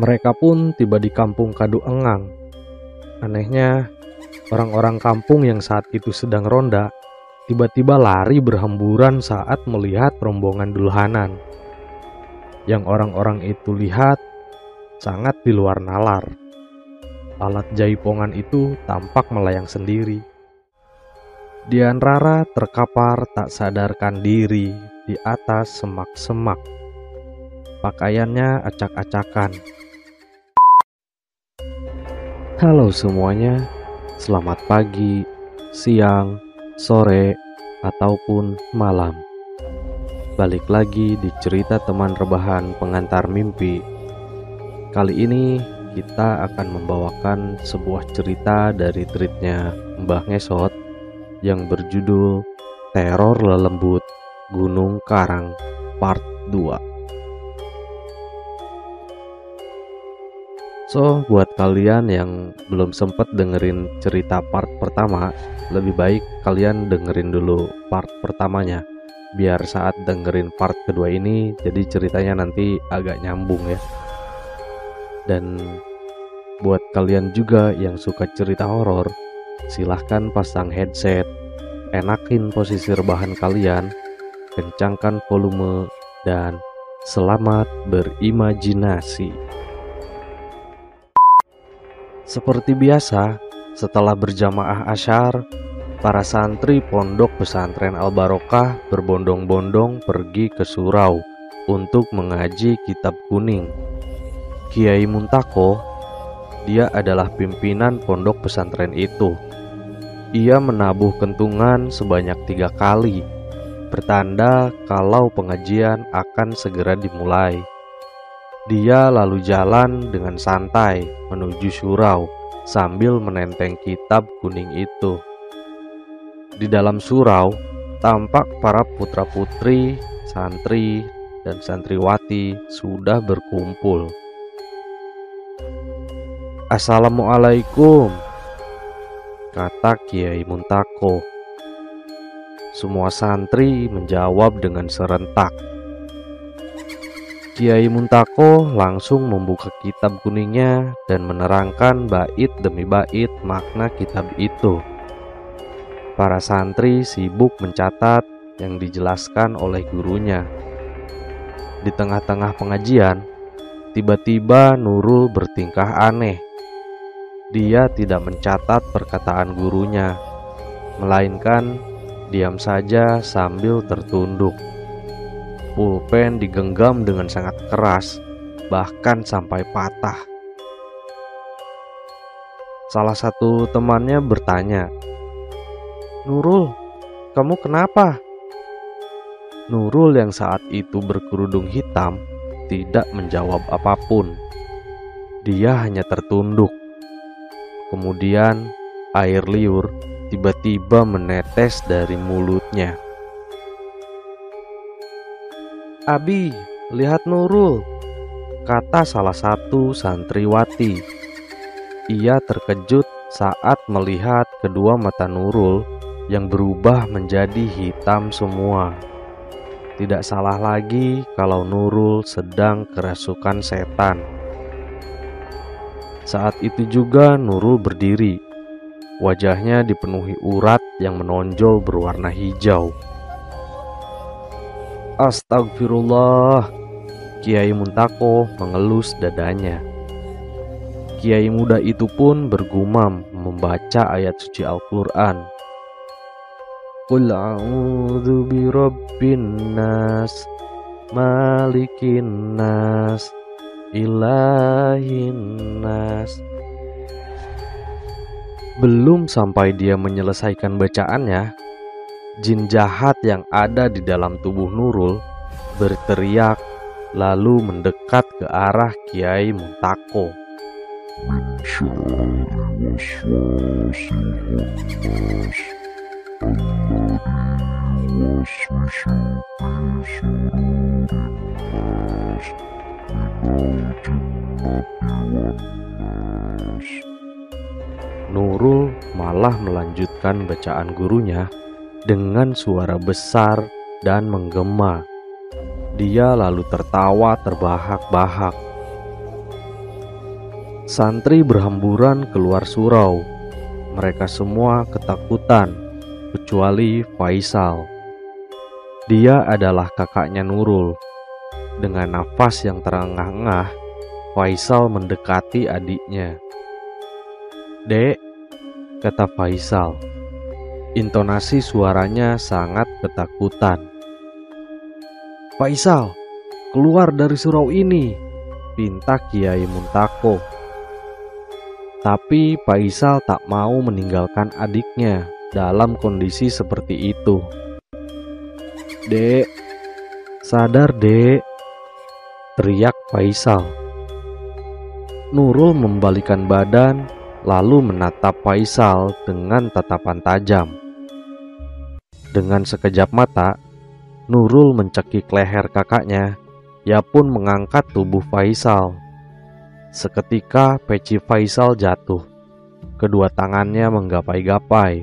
Mereka pun tiba di kampung Kadu Engang. Anehnya, orang-orang kampung yang saat itu sedang ronda tiba-tiba lari berhamburan saat melihat rombongan dulhanan. Yang orang-orang itu lihat sangat di luar nalar. Alat jaipongan itu tampak melayang sendiri. Dian Rara terkapar tak sadarkan diri di atas semak-semak. Pakaiannya acak-acakan. Halo semuanya, selamat pagi, siang, sore, ataupun malam. Balik lagi di cerita teman rebahan pengantar mimpi. Kali ini kita akan membawakan sebuah cerita dari tweetnya Mbah Ngesot yang berjudul Teror Lelembut Gunung Karang Part 2. So, buat kalian yang belum sempet dengerin cerita part pertama, lebih baik kalian dengerin dulu part pertamanya. Biar saat dengerin part kedua ini, jadi ceritanya nanti agak nyambung ya. Dan buat kalian juga yang suka cerita horor, silahkan pasang headset, enakin posisi rebahan kalian, kencangkan volume, dan selamat berimajinasi. Seperti biasa, setelah berjamaah asyar, para santri pondok pesantren Al-Barokah berbondong-bondong pergi ke surau untuk mengaji kitab kuning. Kiai Muntako, dia adalah pimpinan pondok pesantren itu. Ia menabuh kentungan sebanyak tiga kali, bertanda kalau pengajian akan segera dimulai. Dia lalu jalan dengan santai menuju surau sambil menenteng kitab kuning itu. Di dalam surau tampak para putra-putri, santri, dan santriwati sudah berkumpul. Assalamualaikum, kata Kiai Muntako. Semua santri menjawab dengan serentak. Kiai Muntako langsung membuka kitab kuningnya dan menerangkan bait demi bait makna kitab itu. Para santri sibuk mencatat yang dijelaskan oleh gurunya. Di tengah-tengah pengajian, tiba-tiba Nurul bertingkah aneh. Dia tidak mencatat perkataan gurunya, melainkan diam saja sambil tertunduk. Pulpen digenggam dengan sangat keras, bahkan sampai patah. Salah satu temannya bertanya, "Nurul, kamu kenapa?" Nurul yang saat itu berkerudung hitam tidak menjawab apa pun. Dia hanya tertunduk. Kemudian air liur tiba-tiba menetes dari mulutnya. Abi, lihat Nurul, kata salah satu santriwati. Ia terkejut saat melihat kedua mata Nurul yang berubah menjadi hitam semua. Tidak salah lagi kalau Nurul sedang kerasukan setan. Saat itu juga Nurul berdiri. Wajahnya dipenuhi urat yang menonjol berwarna hijau. Astagfirullah. Kiai Muntako mengelus dadanya. Kiai muda itu pun bergumam membaca ayat suci Al-Quran. Qul a'udhu birabbin nas, malikin nas, ilahin nas. Belum sampai dia menyelesaikan bacaannya, jin jahat yang ada di dalam tubuh Nurul berteriak lalu mendekat ke arah Kiai Muntako. Nurul malah melanjutkan bacaan gurunya dengan suara besar dan menggema. Dia lalu tertawa terbahak-bahak. Santri berhamburan keluar surau. Mereka semua ketakutan, kecuali Faisal. Dia adalah kakaknya Nurul. Dengan nafas yang terengah-engah, Faisal mendekati adiknya. Dek, kata Faisal. Intonasi suaranya sangat ketakutan. Faisal, keluar dari surau ini, pinta Kiai Muntako. Tapi Faisal tak mau meninggalkan adiknya dalam kondisi seperti itu. Dek, sadar dek, teriak Faisal. Nurul membalikan badan lalu menatap Faisal dengan tatapan tajam. Dengan sekejap mata, Nurul mencekik leher kakaknya, ia pun mengangkat tubuh Faisal Seketika peci Faisal jatuh. Kedua tangannya menggapai-gapai.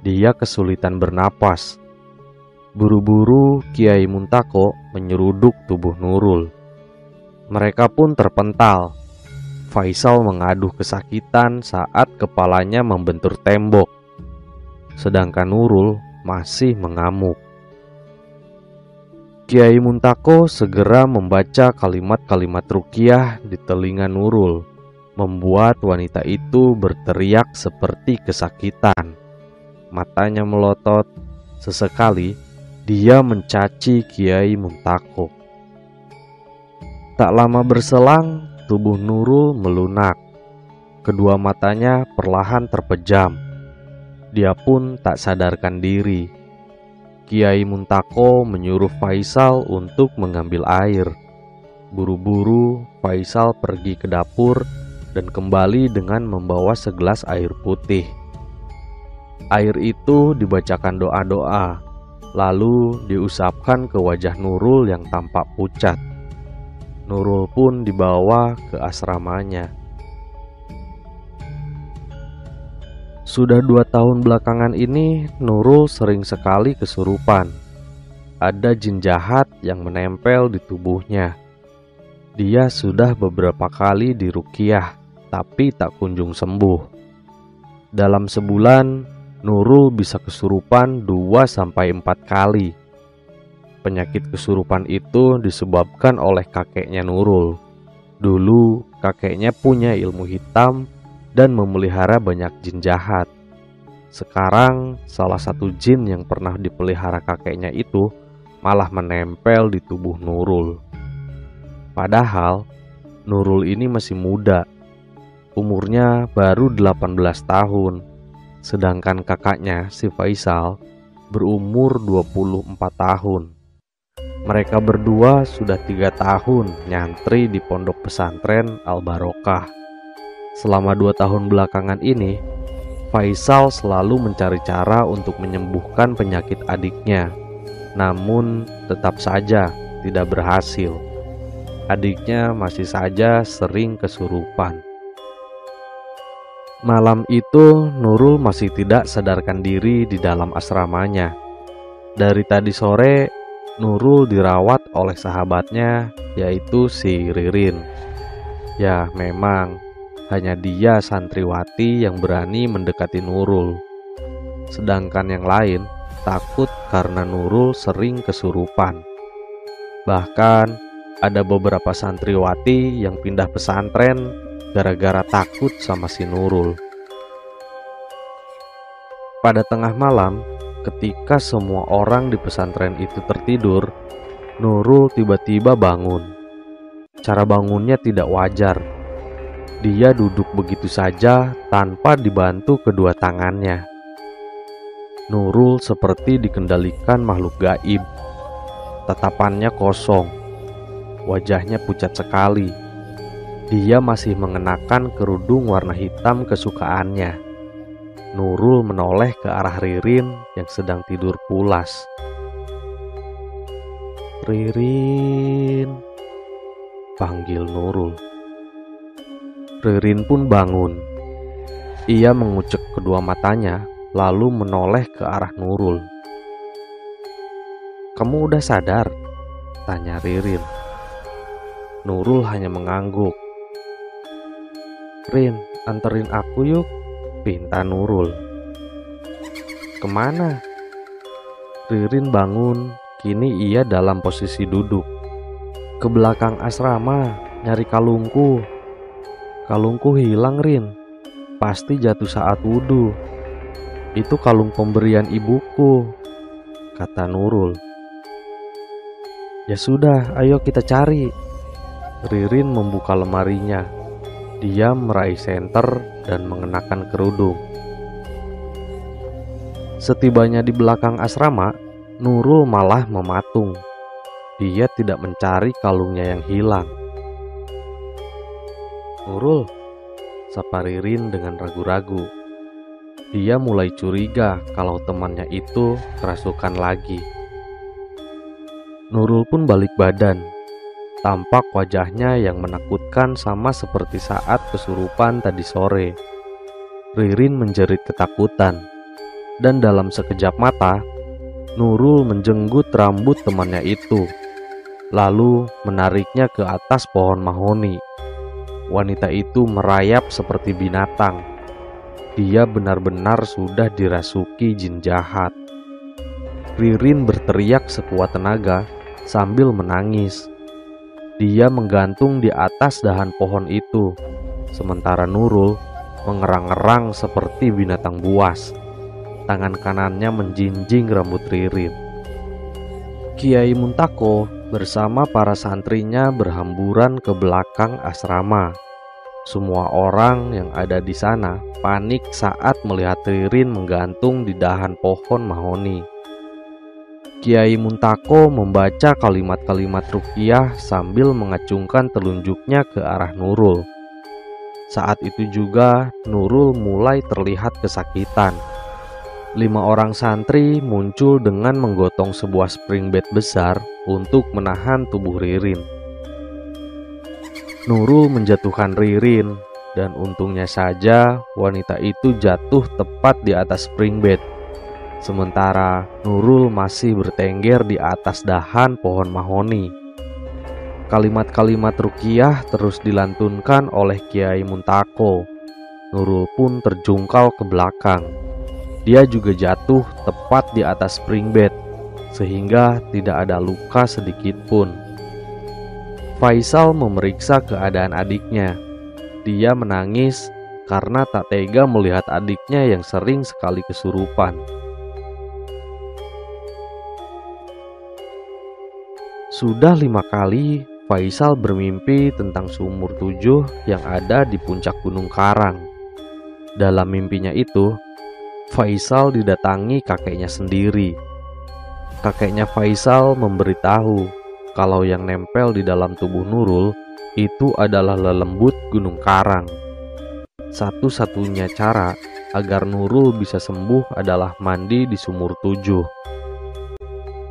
Dia kesulitan bernapas. Buru-buru Kiai Muntako menyeruduk tubuh Nurul. Mereka pun terpental. Faisal mengaduh kesakitan saat kepalanya membentur tembok. Sedangkan Nurul masih mengamuk. Kiai Muntako segera membaca kalimat-kalimat rukiah di telinga Nurul, membuat wanita itu berteriak seperti kesakitan. Matanya melotot, sesekali dia mencaci Kiai Muntako. Tak lama berselang, tubuh Nurul melunak. Kedua matanya perlahan terpejam. Dia pun tak sadarkan diri Kiai Muntako menyuruh Faisal untuk mengambil air. Buru-buru, Faisal pergi ke dapur dan kembali dengan membawa segelas air putih. Air itu dibacakan doa-doa, lalu diusapkan ke wajah Nurul yang tampak pucat. Nurul pun dibawa ke asramanya. Sudah dua tahun belakangan ini, Nurul sering sekali kesurupan. Ada jin jahat yang menempel di tubuhnya. Dia sudah beberapa kali dirukiah, tapi tak kunjung sembuh. Dalam sebulan, Nurul bisa kesurupan 2-4 kali. Penyakit kesurupan itu disebabkan oleh kakeknya Nurul. Dulu, kakeknya punya ilmu hitam dan memelihara banyak jin jahat. Sekarang, salah satu jin yang pernah dipelihara kakeknya itu malah menempel di tubuh Nurul. Padahal, Nurul ini masih muda. Umurnya baru 18 tahun. Sedangkan kakaknya, si Faisal, berumur 24 tahun. Mereka berdua sudah tiga tahun nyantri di pondok pesantren Al-Barokah. Selama dua tahun belakangan ini, Faisal selalu mencari cara untuk menyembuhkan penyakit adiknya, namun tetap saja tidak berhasil. Adiknya masih saja sering kesurupan. Malam itu, Nurul masih tidak sadarkan diri di dalam asramanya. Dari tadi sore, Nurul dirawat oleh sahabatnya, yaitu si Ririn. Ya, memang hanya dia santriwati yang berani mendekati Nurul. Sedangkan yang lain takut karena Nurul sering kesurupan. Bahkan ada beberapa santriwati yang pindah pesantren gara-gara takut sama si Nurul. Pada tengah malam, ketika semua orang di pesantren itu tertidur, Nurul tiba-tiba bangun. Cara bangunnya tidak wajar dia duduk begitu saja tanpa dibantu kedua tangannya. Nurul seperti dikendalikan makhluk gaib. Tatapannya kosong. Wajahnya pucat sekali. Dia masih mengenakan kerudung warna hitam kesukaannya. Nurul menoleh ke arah Ririn yang sedang tidur pulas. Ririn, panggil Nurul. Ririn pun bangun. Ia mengucek kedua matanya, lalu menoleh ke arah Nurul. "Kamu udah sadar?" tanya Ririn. Nurul hanya mengangguk. Rin, anterin aku yuk, pinta Nurul. Ke mana? Ririn bangun, kini ia dalam posisi duduk. Ke belakang asrama, nyari kalungku. Kalungku hilang, Rin. Pasti jatuh saat wudhu. Itu kalung pemberian ibuku, kata Nurul. Ya sudah, ayo kita cari. Ririn membuka lemarinya. Dia meraih senter dan mengenakan kerudung. Setibanya di belakang asrama, Nurul malah mematung. Dia tidak mencari kalungnya yang hilang. Nurul, sapa Ririn dengan ragu-ragu. Dia mulai curiga kalau temannya itu kerasukan lagi. Nurul pun balik badan Tampak wajahnya yang menakutkan sama seperti saat kesurupan tadi sore. Ririn menjerit ketakutan. Dan dalam sekejap mata, Nurul menjenggut rambut temannya itu. Lalu menariknya ke atas pohon mahoni. Wanita itu merayap seperti binatang. Dia benar-benar sudah dirasuki jin jahat. Ririn berteriak sekuat tenaga sambil menangis. Dia menggantung di atas dahan pohon itu, sementara Nurul mengerang-erang seperti binatang buas. Tangan kanannya menjinjing rambut Ririn. Kiai Muntako bersama para santrinya berhamburan ke belakang asrama. Semua orang yang ada di sana panik saat melihat Ririn menggantung di dahan pohon mahoni. Kiai Muntako membaca kalimat-kalimat rukiah sambil mengacungkan telunjuknya ke arah Nurul. Saat itu juga Nurul mulai terlihat kesakitan. Lima orang santri muncul dengan menggotong sebuah spring bed besar untuk menahan tubuh Ririn. Nurul menjatuhkan Ririn dan untungnya saja wanita itu jatuh tepat di atas spring bed Sementara Nurul masih bertengger di atas dahan pohon mahoni. Kalimat-kalimat rukiah terus dilantunkan oleh Kiai Muntako. Nurul pun terjungkal ke belakang. Dia juga jatuh tepat di atas spring bed, sehingga tidak ada luka sedikit pun. Faisal memeriksa keadaan adiknya. Dia menangis karena tak tega melihat adiknya yang sering sekali kesurupan. Sudah lima kali Faisal bermimpi tentang sumur tujuh yang ada di puncak Gunung Karang. Dalam mimpinya itu, Faisal didatangi kakeknya sendiri. Kakeknya Faisal memberitahu kalau yang nempel di dalam tubuh Nurul itu adalah lelembut Gunung Karang. Satu-satunya cara agar Nurul bisa sembuh adalah mandi di sumur tujuh.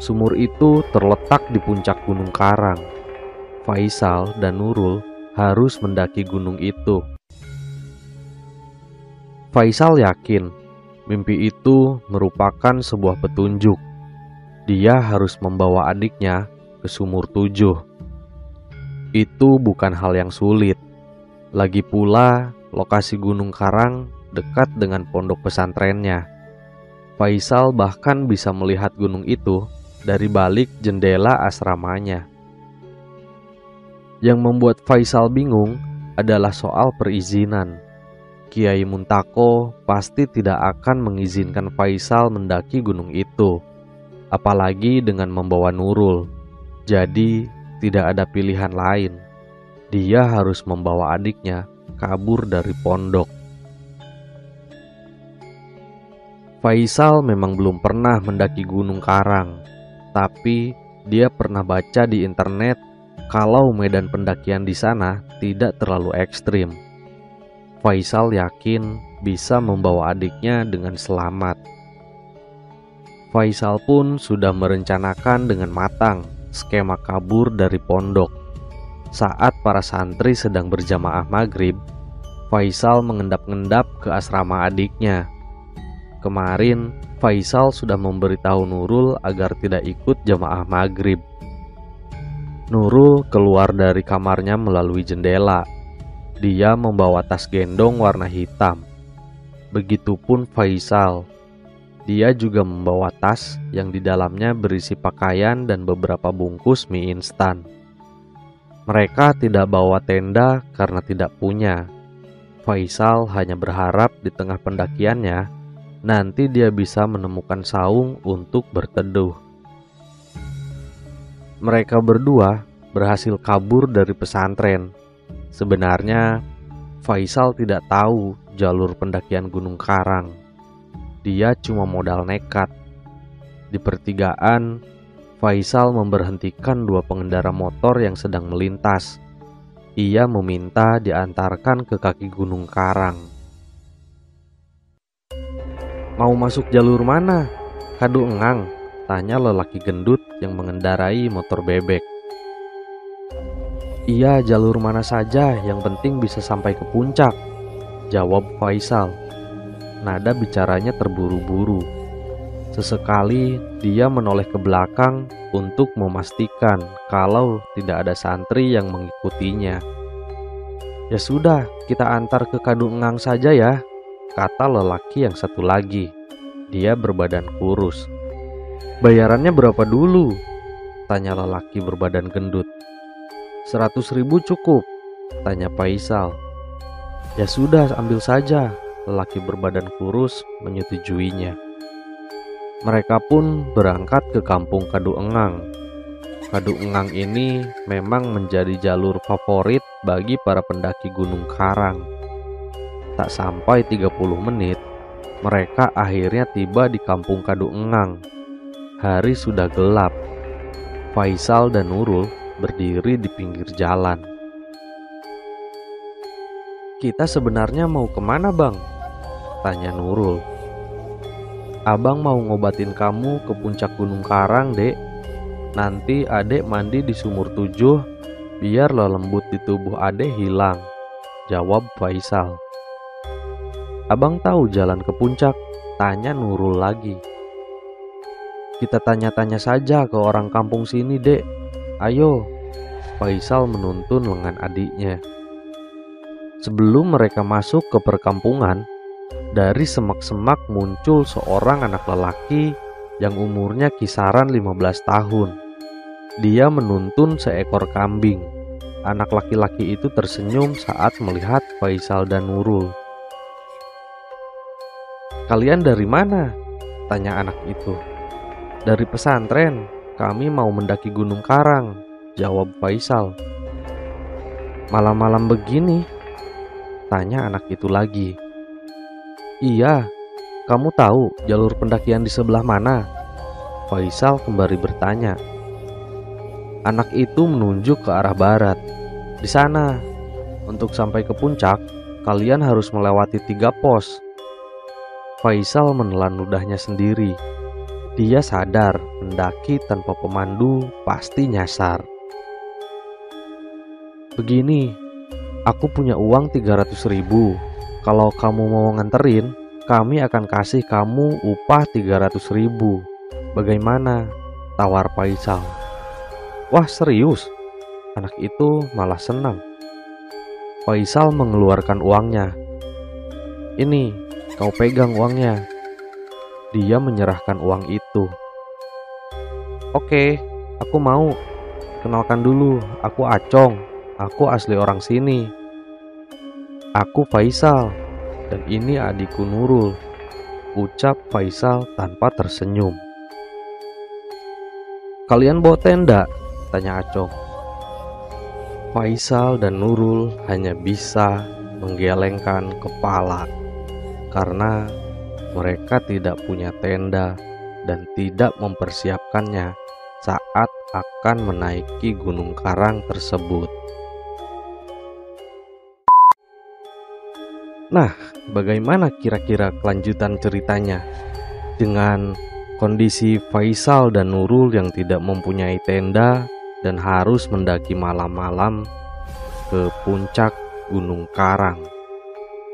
Sumur itu terletak di puncak Gunung Karang. Faisal dan Nurul harus mendaki gunung itu. Faisal yakin mimpi itu merupakan sebuah petunjuk. Dia harus membawa adiknya ke sumur tujuh. Itu bukan hal yang sulit. Lagi pula, lokasi Gunung Karang dekat dengan pondok pesantrennya. Faisal bahkan bisa melihat gunung itu dari balik jendela asramanya. Yang membuat Faisal bingung adalah soal perizinan. Kiai Muntako pasti tidak akan mengizinkan Faisal mendaki gunung itu, apalagi dengan membawa Nurul. Jadi, tidak ada pilihan lain. Dia harus membawa adiknya kabur dari pondok. Faisal memang belum pernah mendaki Gunung Karang, tapi dia pernah baca di internet kalau medan pendakian di sana tidak terlalu ekstrim. Faisal yakin bisa membawa adiknya dengan selamat. Faisal pun sudah merencanakan dengan matang skema kabur dari pondok. Saat para santri sedang berjamaah maghrib, Faisal mengendap-endap ke asrama adiknya. Kemarin Faisal sudah memberitahu Nurul agar tidak ikut jamaah maghrib. Nurul keluar dari kamarnya melalui jendela. Dia membawa tas gendong warna hitam. Begitupun Faisal. Dia juga membawa tas yang di dalamnya berisi pakaian dan beberapa bungkus mie instan. Mereka tidak bawa tenda karena tidak punya. Faisal hanya berharap di tengah pendakiannya nanti dia bisa menemukan saung untuk berteduh. Mereka berdua berhasil kabur dari pesantren. Sebenarnya, Faisal tidak tahu jalur pendakian Gunung Karang. Dia cuma modal nekat. Di pertigaan, Faisal memberhentikan dua pengendara motor yang sedang melintas. Ia meminta diantarkan ke kaki Gunung Karang. Mau masuk jalur mana? Kadu engang, tanya lelaki gendut yang mengendarai motor bebek. Iya, jalur mana saja, yang penting bisa sampai ke puncak, jawab Faisal. Nada bicaranya terburu-buru. Sesekali dia menoleh ke belakang untuk memastikan kalau tidak ada santri yang mengikutinya. Ya sudah, kita antar ke Kadu Engang saja ya, kata lelaki yang satu lagi. Dia berbadan kurus. Bayarannya berapa dulu? Tanya lelaki berbadan gendut. Seratus ribu cukup, tanya Faisal. Ya sudah, ambil saja, lelaki berbadan kurus menyetujuinya. Mereka pun berangkat ke kampung Kadu Engang. Kadu Engang ini memang menjadi jalur favorit bagi para pendaki Gunung Karang. Tak sampai 30 menit, mereka akhirnya tiba di kampung Kadu Engang. Hari sudah gelap. Faisal dan Nurul berdiri di pinggir jalan. Kita sebenarnya mau ke mana bang? Tanya Nurul. Abang mau ngobatin kamu ke puncak Gunung Karang dek. Nanti adek mandi di sumur tujuh biar lembut di tubuh adek hilang. Jawab Faisal. Abang tahu jalan ke puncak? Tanya Nurul lagi. Kita tanya-tanya saja ke orang kampung sini, dek. Ayo, Faisal menuntun lengan adiknya. Sebelum mereka masuk ke perkampungan, dari semak-semak muncul seorang anak lelaki yang umurnya kisaran 15 tahun. Dia menuntun seekor kambing. Anak laki-laki itu tersenyum saat melihat Faisal dan Nurul. Kalian dari mana? Tanya anak itu. Dari pesantren, kami mau mendaki Gunung Karang, jawab Faisal. Malam-malam begini? Tanya anak itu lagi. Iya, kamu tahu jalur pendakian di sebelah mana? Faisal kembali bertanya. Anak itu menunjuk ke arah barat. Di sana, untuk sampai ke puncak, kalian harus melewati tiga pos Faisal menelan ludahnya sendiri. Dia sadar mendaki tanpa pemandu pasti nyasar. Begini, aku punya uang 300 ribu. Kalau kamu mau nganterin, kami akan kasih kamu upah 300 ribu. Bagaimana? Tawar Faisal. Wah serius? Anak itu malah senang. Faisal mengeluarkan uangnya. Ini Kau pegang uangnya. Dia menyerahkan uang itu. Oke, aku mau. Kenalkan dulu, aku Acong. Aku asli orang sini. Aku Faisal, dan ini adikku Nurul. Ucap Faisal tanpa tersenyum. Kalian bawa tenda? Tanya Acong. Faisal dan Nurul hanya bisa menggelengkan kepala karena mereka tidak punya tenda dan tidak mempersiapkannya saat akan menaiki gunung karang tersebut. Nah, bagaimana kira-kira kelanjutan ceritanya? Dengan kondisi Faisal dan Nurul yang tidak mempunyai tenda dan harus mendaki malam-malam ke puncak Gunung Karang.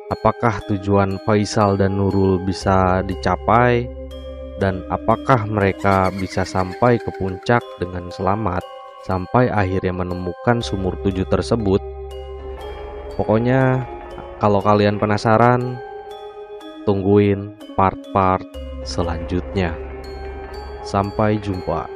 Apakah tujuan Faisal dan Nurul bisa dicapai dan apakah mereka bisa sampai ke puncak dengan selamat sampai akhirnya menemukan sumur tujuh tersebut? Pokoknya kalau kalian penasaran, tungguin part-part selanjutnya. Sampai jumpa.